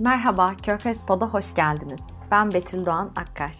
Merhaba, Körfez Pod'a hoş geldiniz. Ben Betül Doğan Akkaş.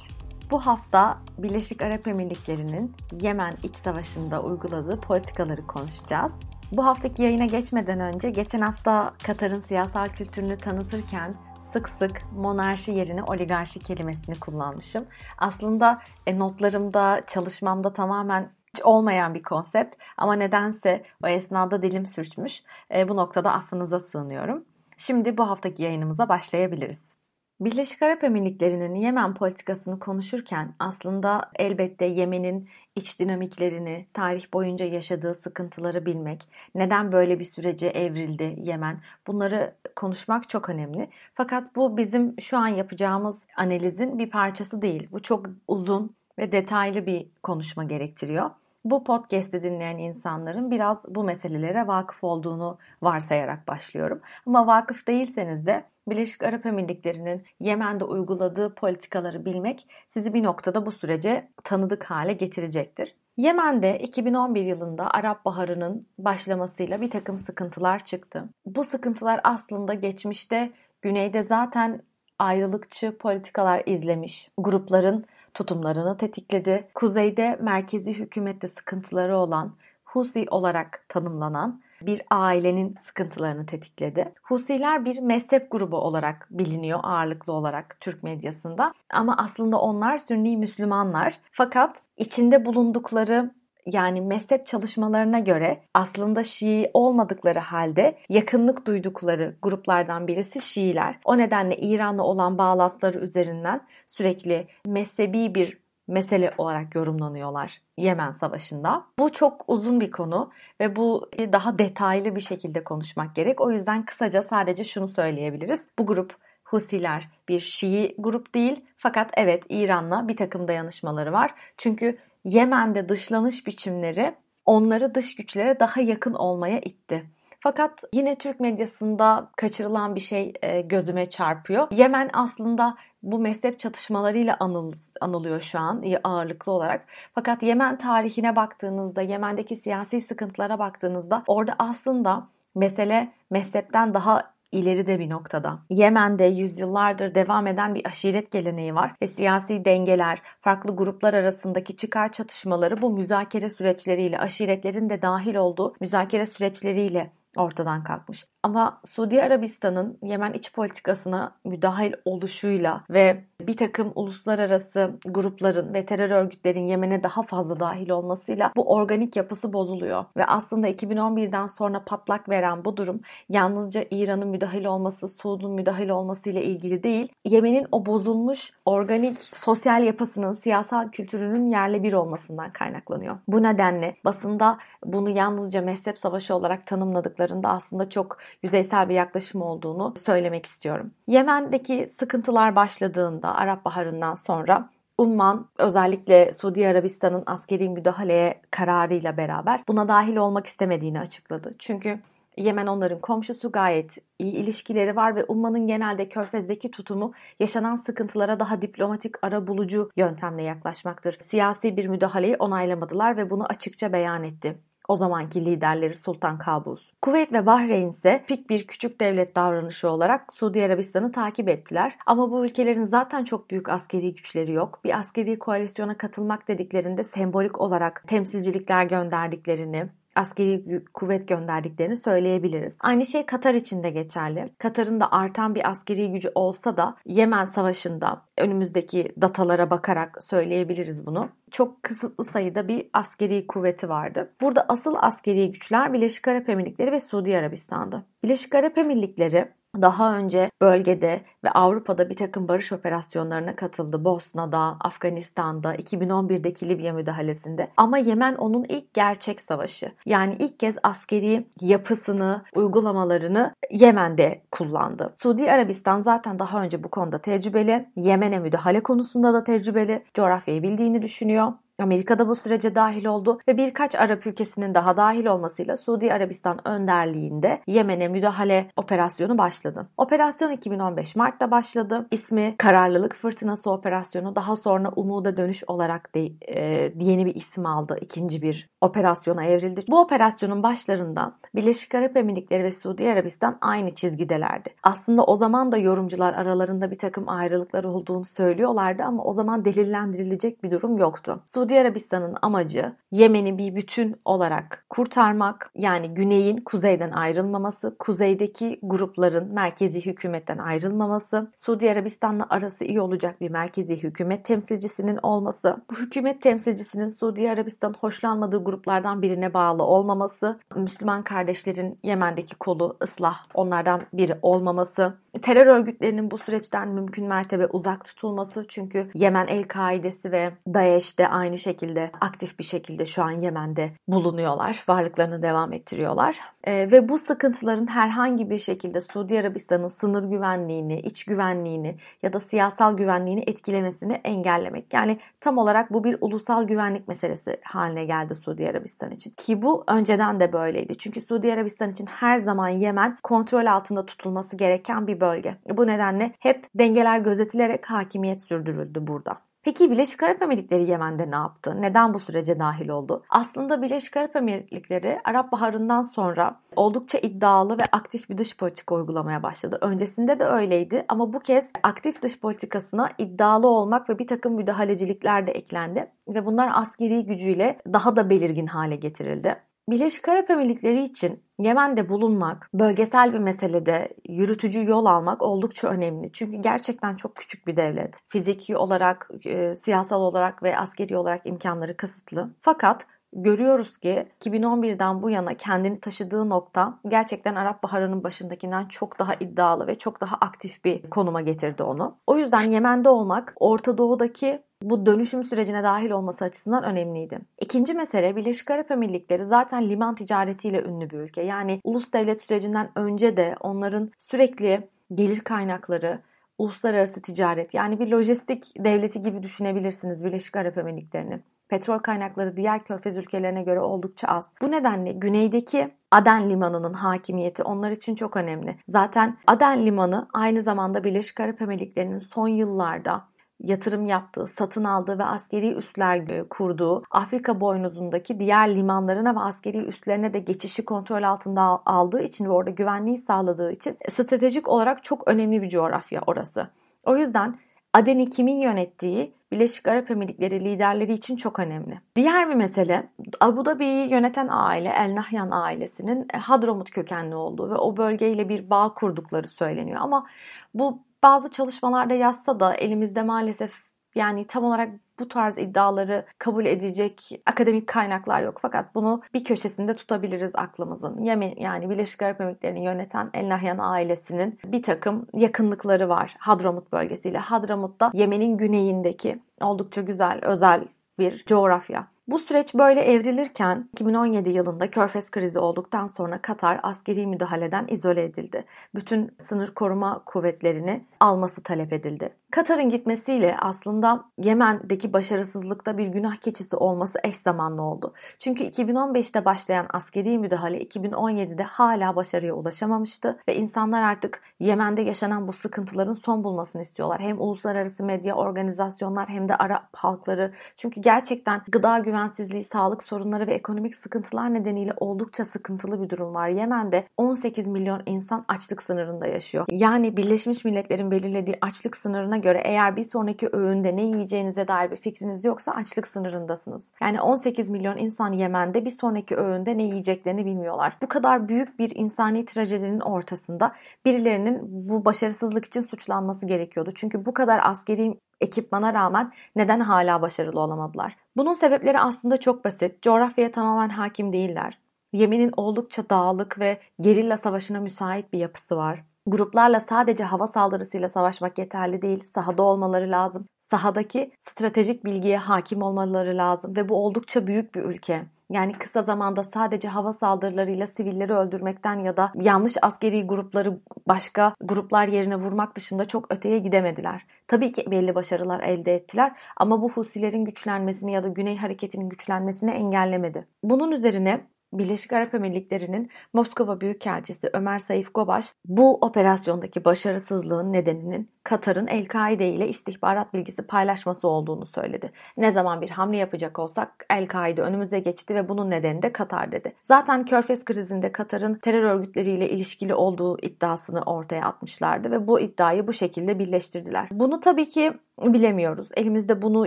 Bu hafta Birleşik Arap Emirlikleri'nin Yemen iç savaşında uyguladığı politikaları konuşacağız. Bu haftaki yayına geçmeden önce geçen hafta Katar'ın siyasal kültürünü tanıtırken sık sık monarşi yerine oligarşi kelimesini kullanmışım. Aslında e, notlarımda, çalışmamda tamamen olmayan bir konsept ama nedense o esnada dilim sürçmüş. E, bu noktada affınıza sığınıyorum. Şimdi bu haftaki yayınımıza başlayabiliriz. Birleşik Arap Emirlikleri'nin Yemen politikasını konuşurken aslında elbette Yemen'in iç dinamiklerini, tarih boyunca yaşadığı sıkıntıları bilmek, neden böyle bir sürece evrildi Yemen bunları konuşmak çok önemli. Fakat bu bizim şu an yapacağımız analizin bir parçası değil. Bu çok uzun ve detaylı bir konuşma gerektiriyor. Bu podcast'i dinleyen insanların biraz bu meselelere vakıf olduğunu varsayarak başlıyorum. Ama vakıf değilseniz de Birleşik Arap Emirlikleri'nin Yemen'de uyguladığı politikaları bilmek sizi bir noktada bu sürece tanıdık hale getirecektir. Yemen'de 2011 yılında Arap Baharı'nın başlamasıyla bir takım sıkıntılar çıktı. Bu sıkıntılar aslında geçmişte güneyde zaten ayrılıkçı politikalar izlemiş grupların tutumlarını tetikledi. Kuzeyde merkezi hükümette sıkıntıları olan Husi olarak tanımlanan bir ailenin sıkıntılarını tetikledi. Husiler bir mezhep grubu olarak biliniyor ağırlıklı olarak Türk medyasında. Ama aslında onlar Sünni Müslümanlar. Fakat içinde bulundukları yani mezhep çalışmalarına göre aslında Şii olmadıkları halde yakınlık duydukları gruplardan birisi Şiiler. O nedenle İran'la olan bağlantıları üzerinden sürekli mezhebi bir mesele olarak yorumlanıyorlar Yemen Savaşı'nda. Bu çok uzun bir konu ve bu daha detaylı bir şekilde konuşmak gerek. O yüzden kısaca sadece şunu söyleyebiliriz. Bu grup Husiler bir Şii grup değil fakat evet İran'la bir takım dayanışmaları var. Çünkü Yemen'de dışlanış biçimleri onları dış güçlere daha yakın olmaya itti. Fakat yine Türk medyasında kaçırılan bir şey e, gözüme çarpıyor. Yemen aslında bu mezhep çatışmalarıyla anıl, anılıyor şu an ağırlıklı olarak. Fakat Yemen tarihine baktığınızda, Yemen'deki siyasi sıkıntılara baktığınızda orada aslında mesele mezhepten daha ileride bir noktada. Yemen'de yüzyıllardır devam eden bir aşiret geleneği var ve siyasi dengeler, farklı gruplar arasındaki çıkar çatışmaları bu müzakere süreçleriyle, aşiretlerin de dahil olduğu müzakere süreçleriyle ortadan kalkmış. Ama Suudi Arabistan'ın Yemen iç politikasına müdahil oluşuyla ve bir takım uluslararası grupların ve terör örgütlerin Yemen'e daha fazla dahil olmasıyla bu organik yapısı bozuluyor. Ve aslında 2011'den sonra patlak veren bu durum yalnızca İran'ın müdahil olması, Suud'un müdahil olması ile ilgili değil, Yemen'in o bozulmuş organik sosyal yapısının, siyasal kültürünün yerle bir olmasından kaynaklanıyor. Bu nedenle basında bunu yalnızca mezhep savaşı olarak tanımladıklarında aslında çok yüzeysel bir yaklaşım olduğunu söylemek istiyorum. Yemen'deki sıkıntılar başladığında Arap Baharı'ndan sonra Umman özellikle Suudi Arabistan'ın askeri müdahaleye kararıyla beraber buna dahil olmak istemediğini açıkladı. Çünkü Yemen onların komşusu gayet iyi ilişkileri var ve Umman'ın genelde Körfez'deki tutumu yaşanan sıkıntılara daha diplomatik ara bulucu yöntemle yaklaşmaktır. Siyasi bir müdahaleyi onaylamadılar ve bunu açıkça beyan etti o zamanki liderleri Sultan Kabus. Kuveyt ve Bahreyn ise pik bir küçük devlet davranışı olarak Suudi Arabistan'ı takip ettiler. Ama bu ülkelerin zaten çok büyük askeri güçleri yok. Bir askeri koalisyona katılmak dediklerinde sembolik olarak temsilcilikler gönderdiklerini, askeri kuvvet gönderdiklerini söyleyebiliriz. Aynı şey Katar için de geçerli. Katar'ın da artan bir askeri gücü olsa da Yemen Savaşı'nda önümüzdeki datalara bakarak söyleyebiliriz bunu. Çok kısıtlı sayıda bir askeri kuvveti vardı. Burada asıl askeri güçler Birleşik Arap Emirlikleri ve Suudi Arabistan'dı. Birleşik Arap Emirlikleri daha önce bölgede ve Avrupa'da bir takım barış operasyonlarına katıldı. Bosna'da, Afganistan'da, 2011'deki Libya müdahalesinde. Ama Yemen onun ilk gerçek savaşı. Yani ilk kez askeri yapısını, uygulamalarını Yemen'de kullandı. Suudi Arabistan zaten daha önce bu konuda tecrübeli. Yemen'e müdahale konusunda da tecrübeli. Coğrafyayı bildiğini düşünüyor Amerika da bu sürece dahil oldu ve birkaç Arap ülkesinin daha dahil olmasıyla Suudi Arabistan önderliğinde Yemen'e müdahale operasyonu başladı. Operasyon 2015 Mart'ta başladı. İsmi Kararlılık Fırtınası Operasyonu daha sonra Umuda Dönüş olarak de, e, yeni bir isim aldı. İkinci bir operasyona evrildi. Bu operasyonun başlarında Birleşik Arap Emirlikleri ve Suudi Arabistan aynı çizgidelerdi. Aslında o zaman da yorumcular aralarında bir takım ayrılıklar olduğunu söylüyorlardı ama o zaman delillendirilecek bir durum yoktu. Suudi Arabistan'ın amacı Yemen'i bir bütün olarak kurtarmak yani güneyin kuzeyden ayrılmaması, kuzeydeki grupların merkezi hükümetten ayrılmaması, Suudi Arabistan'la arası iyi olacak bir merkezi hükümet temsilcisinin olması, bu hükümet temsilcisinin Suudi Arabistan hoşlanmadığı gruplardan birine bağlı olmaması, Müslüman kardeşlerin Yemen'deki kolu ıslah onlardan biri olmaması, terör örgütlerinin bu süreçten mümkün mertebe uzak tutulması çünkü Yemen El-Kaidesi ve DAEŞ de aynı şekilde aktif bir şekilde şu an Yemen'de bulunuyorlar. Varlıklarını devam ettiriyorlar. E, ve bu sıkıntıların herhangi bir şekilde Suudi Arabistan'ın sınır güvenliğini, iç güvenliğini ya da siyasal güvenliğini etkilemesini engellemek. Yani tam olarak bu bir ulusal güvenlik meselesi haline geldi Suudi Arabistan için. Ki bu önceden de böyleydi. Çünkü Suudi Arabistan için her zaman Yemen kontrol altında tutulması gereken bir bölge. Bu nedenle hep dengeler gözetilerek hakimiyet sürdürüldü burada. Peki Birleşik Arap Emirlikleri Yemen'de ne yaptı? Neden bu sürece dahil oldu? Aslında Birleşik Arap Emirlikleri Arap Baharı'ndan sonra oldukça iddialı ve aktif bir dış politika uygulamaya başladı. Öncesinde de öyleydi ama bu kez aktif dış politikasına iddialı olmak ve bir takım müdahalecilikler de eklendi ve bunlar askeri gücüyle daha da belirgin hale getirildi. Birleşik Arap Emirlikleri için Yemen'de bulunmak, bölgesel bir meselede yürütücü yol almak oldukça önemli. Çünkü gerçekten çok küçük bir devlet. Fiziki olarak, e, siyasal olarak ve askeri olarak imkanları kısıtlı. Fakat görüyoruz ki 2011'den bu yana kendini taşıdığı nokta gerçekten Arap Baharı'nın başındakinden çok daha iddialı ve çok daha aktif bir konuma getirdi onu. O yüzden Yemen'de olmak Orta Doğu'daki bu dönüşüm sürecine dahil olması açısından önemliydi. İkinci mesele Birleşik Arap Emirlikleri zaten liman ticaretiyle ünlü bir ülke. Yani ulus devlet sürecinden önce de onların sürekli gelir kaynakları, uluslararası ticaret yani bir lojistik devleti gibi düşünebilirsiniz Birleşik Arap Emirlikleri'ni. Petrol kaynakları diğer körfez ülkelerine göre oldukça az. Bu nedenle güneydeki Aden Limanı'nın hakimiyeti onlar için çok önemli. Zaten Aden Limanı aynı zamanda Birleşik Arap Emirlikleri'nin son yıllarda yatırım yaptığı, satın aldığı ve askeri üsler kurduğu Afrika boynuzundaki diğer limanlarına ve askeri üslerine de geçişi kontrol altında aldığı için ve orada güvenliği sağladığı için stratejik olarak çok önemli bir coğrafya orası. O yüzden Aden'i kimin yönettiği Birleşik Arap Emirlikleri liderleri için çok önemli. Diğer bir mesele Abu Dhabi'yi yöneten aile El Nahyan ailesinin e, Hadramut kökenli olduğu ve o bölgeyle bir bağ kurdukları söyleniyor. Ama bu bazı çalışmalarda yazsa da elimizde maalesef yani tam olarak bu tarz iddiaları kabul edecek akademik kaynaklar yok. Fakat bunu bir köşesinde tutabiliriz aklımızın. Yemen yani Birleşik Arap Emirlikleri'ni yöneten El Nahyan ailesinin bir takım yakınlıkları var Hadramut bölgesiyle. Hadramut da Yemen'in güneyindeki oldukça güzel, özel bir coğrafya. Bu süreç böyle evrilirken 2017 yılında Körfez krizi olduktan sonra Katar askeri müdahaleden izole edildi. Bütün sınır koruma kuvvetlerini alması talep edildi. Katar'ın gitmesiyle aslında Yemen'deki başarısızlıkta bir günah keçisi olması eş zamanlı oldu. Çünkü 2015'te başlayan askeri müdahale 2017'de hala başarıya ulaşamamıştı ve insanlar artık Yemen'de yaşanan bu sıkıntıların son bulmasını istiyorlar. Hem uluslararası medya organizasyonlar hem de Arap halkları. Çünkü gerçekten gıda güvensizliği, sağlık sorunları ve ekonomik sıkıntılar nedeniyle oldukça sıkıntılı bir durum var. Yemen'de 18 milyon insan açlık sınırında yaşıyor. Yani Birleşmiş Milletler'in belirlediği açlık sınırına göre eğer bir sonraki öğünde ne yiyeceğinize dair bir fikriniz yoksa açlık sınırındasınız. Yani 18 milyon insan Yemen'de bir sonraki öğünde ne yiyeceklerini bilmiyorlar. Bu kadar büyük bir insani trajedinin ortasında birilerinin bu başarısızlık için suçlanması gerekiyordu. Çünkü bu kadar askeri ekipmana rağmen neden hala başarılı olamadılar? Bunun sebepleri aslında çok basit. Coğrafyaya tamamen hakim değiller. Yemen'in oldukça dağlık ve gerilla savaşına müsait bir yapısı var. Gruplarla sadece hava saldırısıyla savaşmak yeterli değil, sahada olmaları lazım. Sahadaki stratejik bilgiye hakim olmaları lazım ve bu oldukça büyük bir ülke. Yani kısa zamanda sadece hava saldırılarıyla sivilleri öldürmekten ya da yanlış askeri grupları başka gruplar yerine vurmak dışında çok öteye gidemediler. Tabii ki belli başarılar elde ettiler ama bu Husilerin güçlenmesini ya da Güney Hareketi'nin güçlenmesini engellemedi. Bunun üzerine Birleşik Arap Emirlikleri'nin Moskova Büyükelçisi Ömer Saif Gobaş bu operasyondaki başarısızlığın nedeninin Katar'ın El-Kaide ile istihbarat bilgisi paylaşması olduğunu söyledi. Ne zaman bir hamle yapacak olsak El-Kaide önümüze geçti ve bunun nedeni de Katar dedi. Zaten Körfez krizinde Katar'ın terör örgütleriyle ilişkili olduğu iddiasını ortaya atmışlardı ve bu iddiayı bu şekilde birleştirdiler. Bunu tabii ki bilemiyoruz. Elimizde bunu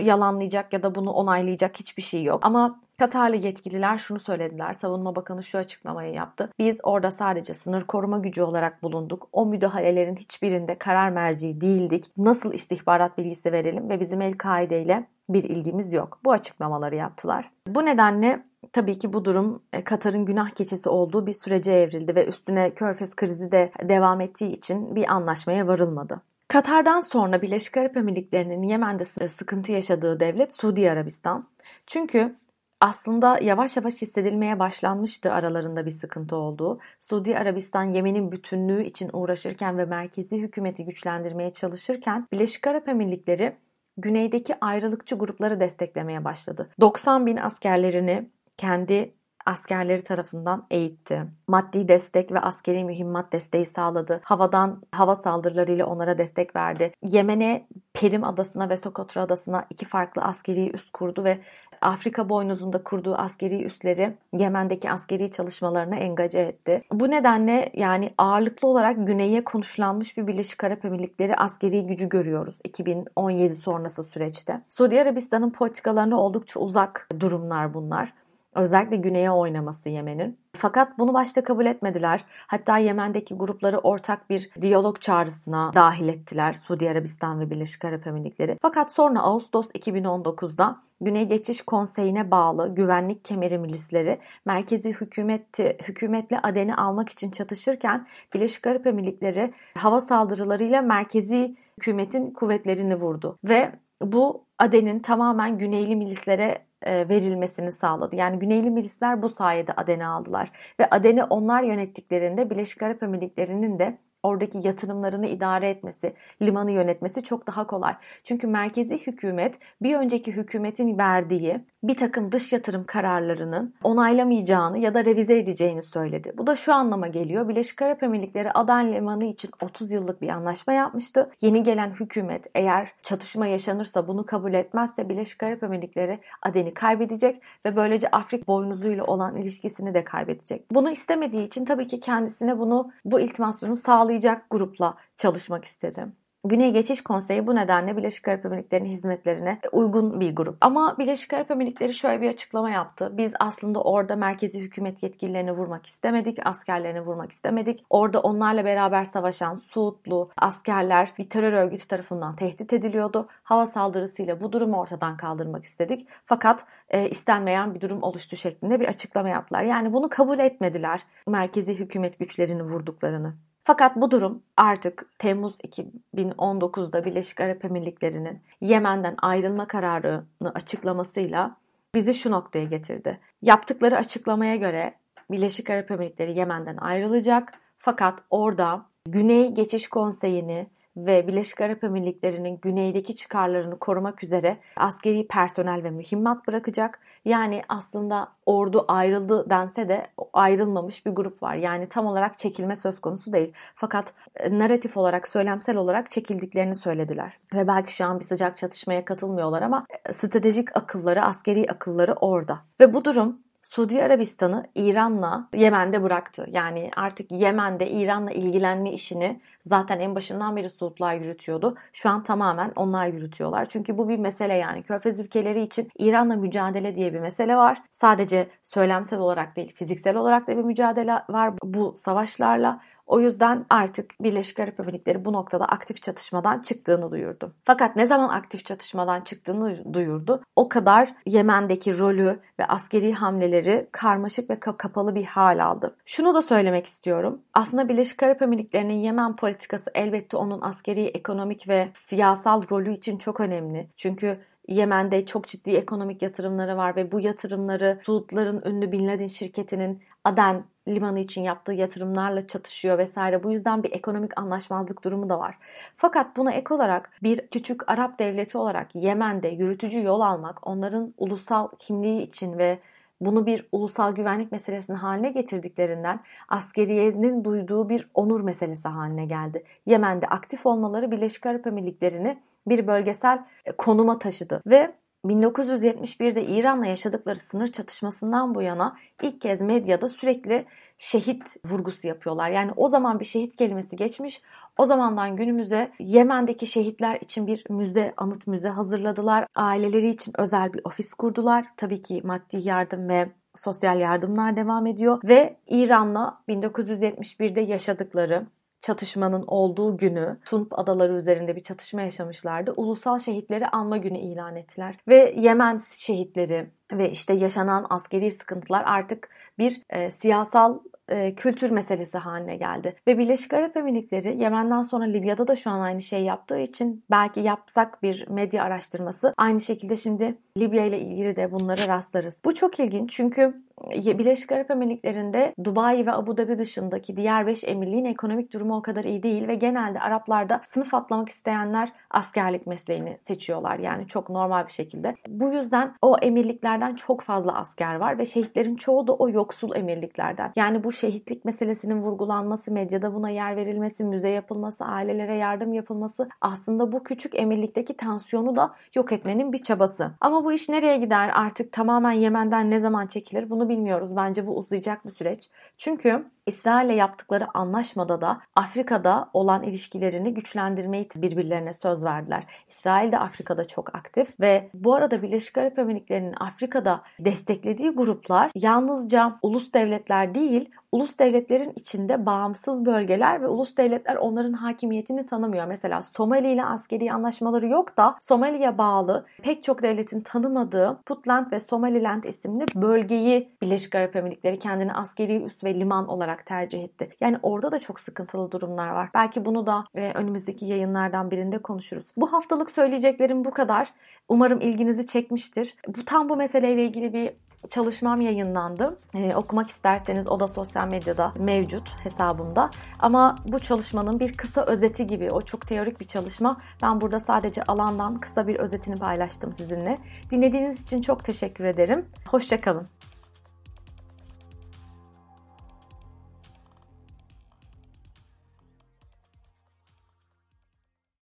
yalanlayacak ya da bunu onaylayacak hiçbir şey yok. Ama Katarlı yetkililer şunu söylediler. Savunma Bakanı şu açıklamayı yaptı. Biz orada sadece sınır koruma gücü olarak bulunduk. O müdahalelerin hiçbirinde karar merci değildik. Nasıl istihbarat bilgisi verelim ve bizim El-Kaide ile bir ilgimiz yok. Bu açıklamaları yaptılar. Bu nedenle tabii ki bu durum e, Katar'ın günah keçisi olduğu bir sürece evrildi ve üstüne Körfez krizi de devam ettiği için bir anlaşmaya varılmadı. Katar'dan sonra Birleşik Arap Emirlikleri'nin Yemen'de sıkıntı yaşadığı devlet Suudi Arabistan. Çünkü aslında yavaş yavaş hissedilmeye başlanmıştı aralarında bir sıkıntı olduğu. Suudi Arabistan Yemen'in bütünlüğü için uğraşırken ve merkezi hükümeti güçlendirmeye çalışırken Birleşik Arap Emirlikleri güneydeki ayrılıkçı grupları desteklemeye başladı. 90 bin askerlerini kendi askerleri tarafından eğitti. Maddi destek ve askeri mühimmat desteği sağladı. Havadan hava saldırılarıyla onlara destek verdi. Yemen'e Perim Adası'na ve Sokotra Adası'na iki farklı askeri üs kurdu ve Afrika boynuzunda kurduğu askeri üsleri Yemen'deki askeri çalışmalarına engaje etti. Bu nedenle yani ağırlıklı olarak güneye konuşlanmış bir Birleşik Arap Emirlikleri askeri gücü görüyoruz 2017 sonrası süreçte. Suudi Arabistan'ın politikalarına oldukça uzak durumlar bunlar. Özellikle güneye oynaması Yemen'in. Fakat bunu başta kabul etmediler. Hatta Yemen'deki grupları ortak bir diyalog çağrısına dahil ettiler Suudi Arabistan ve Birleşik Arap Emirlikleri. Fakat sonra Ağustos 2019'da Güney Geçiş Konseyi'ne bağlı güvenlik kemeri milisleri merkezi hükümeti, hükümetle Aden'i almak için çatışırken Birleşik Arap Emirlikleri hava saldırılarıyla merkezi hükümetin kuvvetlerini vurdu. Ve bu Aden'in tamamen Güneyli milislere verilmesini sağladı. Yani Güneyli milisler bu sayede Aden'i aldılar. Ve Aden'i onlar yönettiklerinde Birleşik Arap Emirlikleri'nin de oradaki yatırımlarını idare etmesi, limanı yönetmesi çok daha kolay. Çünkü merkezi hükümet bir önceki hükümetin verdiği bir takım dış yatırım kararlarının onaylamayacağını ya da revize edeceğini söyledi. Bu da şu anlama geliyor. Birleşik Arap Emirlikleri Aden Limanı için 30 yıllık bir anlaşma yapmıştı. Yeni gelen hükümet eğer çatışma yaşanırsa bunu kabul etmezse Birleşik Arap Emirlikleri Aden'i kaybedecek ve böylece Afrika boynuzuyla olan ilişkisini de kaybedecek. Bunu istemediği için tabii ki kendisine bunu bu iltimasyonu sağlayacak grupla çalışmak istedim. Güney Geçiş Konseyi bu nedenle Birleşik Arap Emirlikleri'nin hizmetlerine uygun bir grup. Ama Birleşik Arap Emirlikleri şöyle bir açıklama yaptı. Biz aslında orada merkezi hükümet yetkililerini vurmak istemedik, askerlerini vurmak istemedik. Orada onlarla beraber savaşan Suudlu askerler bir terör örgütü tarafından tehdit ediliyordu. Hava saldırısıyla bu durumu ortadan kaldırmak istedik. Fakat e, istenmeyen bir durum oluştu şeklinde bir açıklama yaptılar. Yani bunu kabul etmediler merkezi hükümet güçlerini vurduklarını. Fakat bu durum artık Temmuz 2019'da Birleşik Arap Emirlikleri'nin Yemen'den ayrılma kararını açıklamasıyla bizi şu noktaya getirdi. Yaptıkları açıklamaya göre Birleşik Arap Emirlikleri Yemen'den ayrılacak fakat orada Güney Geçiş Konseyi'ni ve Birleşik Arap Emirlikleri'nin güneydeki çıkarlarını korumak üzere askeri personel ve mühimmat bırakacak. Yani aslında ordu ayrıldı dense de ayrılmamış bir grup var. Yani tam olarak çekilme söz konusu değil. Fakat e, narratif olarak, söylemsel olarak çekildiklerini söylediler. Ve belki şu an bir sıcak çatışmaya katılmıyorlar ama e, stratejik akılları, askeri akılları orada. Ve bu durum Suudi Arabistan'ı İran'la Yemen'de bıraktı. Yani artık Yemen'de İran'la ilgilenme işini zaten en başından beri Suudlar yürütüyordu. Şu an tamamen onlar yürütüyorlar. Çünkü bu bir mesele yani. Körfez ülkeleri için İran'la mücadele diye bir mesele var. Sadece söylemsel olarak değil, fiziksel olarak da bir mücadele var bu savaşlarla. O yüzden artık Birleşik Arap Emirlikleri bu noktada aktif çatışmadan çıktığını duyurdu. Fakat ne zaman aktif çatışmadan çıktığını duyurdu o kadar Yemen'deki rolü ve askeri hamleleri karmaşık ve kapalı bir hal aldı. Şunu da söylemek istiyorum. Aslında Birleşik Arap Emirlikleri'nin Yemen politikası elbette onun askeri, ekonomik ve siyasal rolü için çok önemli. Çünkü Yemen'de çok ciddi ekonomik yatırımları var ve bu yatırımları Suudların ünlü Bin Laden şirketinin Aden limanı için yaptığı yatırımlarla çatışıyor vesaire. Bu yüzden bir ekonomik anlaşmazlık durumu da var. Fakat buna ek olarak bir küçük Arap devleti olarak Yemen'de yürütücü yol almak onların ulusal kimliği için ve bunu bir ulusal güvenlik meselesinin haline getirdiklerinden askeriyenin duyduğu bir onur meselesi haline geldi. Yemen'de aktif olmaları Birleşik Arap Emirlikleri'ni bir bölgesel e, konuma taşıdı ve 1971'de İran'la yaşadıkları sınır çatışmasından bu yana ilk kez medyada sürekli şehit vurgusu yapıyorlar. Yani o zaman bir şehit kelimesi geçmiş. O zamandan günümüze Yemen'deki şehitler için bir müze, anıt müze hazırladılar. Aileleri için özel bir ofis kurdular. Tabii ki maddi yardım ve sosyal yardımlar devam ediyor ve İran'la 1971'de yaşadıkları çatışmanın olduğu günü Tunp adaları üzerinde bir çatışma yaşamışlardı. Ulusal şehitleri anma günü ilan ettiler. Ve Yemen şehitleri ve işte yaşanan askeri sıkıntılar artık bir e, siyasal e, kültür meselesi haline geldi. Ve Birleşik Arap Emirlikleri Yemen'den sonra Libya'da da şu an aynı şeyi yaptığı için belki yapsak bir medya araştırması aynı şekilde şimdi Libya ile ilgili de bunları rastlarız. Bu çok ilginç çünkü Birleşik Arap Emirlikleri'nde Dubai ve Abu Dhabi dışındaki diğer 5 emirliğin ekonomik durumu o kadar iyi değil ve genelde Araplarda sınıf atlamak isteyenler askerlik mesleğini seçiyorlar. Yani çok normal bir şekilde. Bu yüzden o emirliklerden çok fazla asker var ve şehitlerin çoğu da o yoksul emirliklerden. Yani bu şehitlik meselesinin vurgulanması, medyada buna yer verilmesi, müze yapılması, ailelere yardım yapılması aslında bu küçük emirlikteki tansiyonu da yok etmenin bir çabası. Ama bu iş nereye gider? Artık tamamen Yemen'den ne zaman çekilir? Bunu bilmiyoruz. Bence bu uzayacak bir süreç. Çünkü İsrail'le yaptıkları anlaşmada da Afrika'da olan ilişkilerini güçlendirmeyi birbirlerine söz verdiler. İsrail de Afrika'da çok aktif ve bu arada Birleşik Arap Emirlikleri'nin Afrika'da desteklediği gruplar yalnızca ulus devletler değil, ulus devletlerin içinde bağımsız bölgeler ve ulus devletler onların hakimiyetini tanımıyor. Mesela Somali ile askeri anlaşmaları yok da Somali'ye bağlı pek çok devletin tanımadığı Puntland ve Somaliland isimli bölgeyi Birleşik Arap Emirlikleri kendine askeri üs ve liman olarak tercih etti. Yani orada da çok sıkıntılı durumlar var. Belki bunu da e, önümüzdeki yayınlardan birinde konuşuruz. Bu haftalık söyleyeceklerim bu kadar. Umarım ilginizi çekmiştir. Bu tam bu meseleyle ilgili bir çalışmam yayınlandı. Ee, okumak isterseniz o da sosyal medyada mevcut hesabımda. Ama bu çalışmanın bir kısa özeti gibi, o çok teorik bir çalışma. Ben burada sadece alandan kısa bir özetini paylaştım sizinle. Dinlediğiniz için çok teşekkür ederim. Hoşçakalın.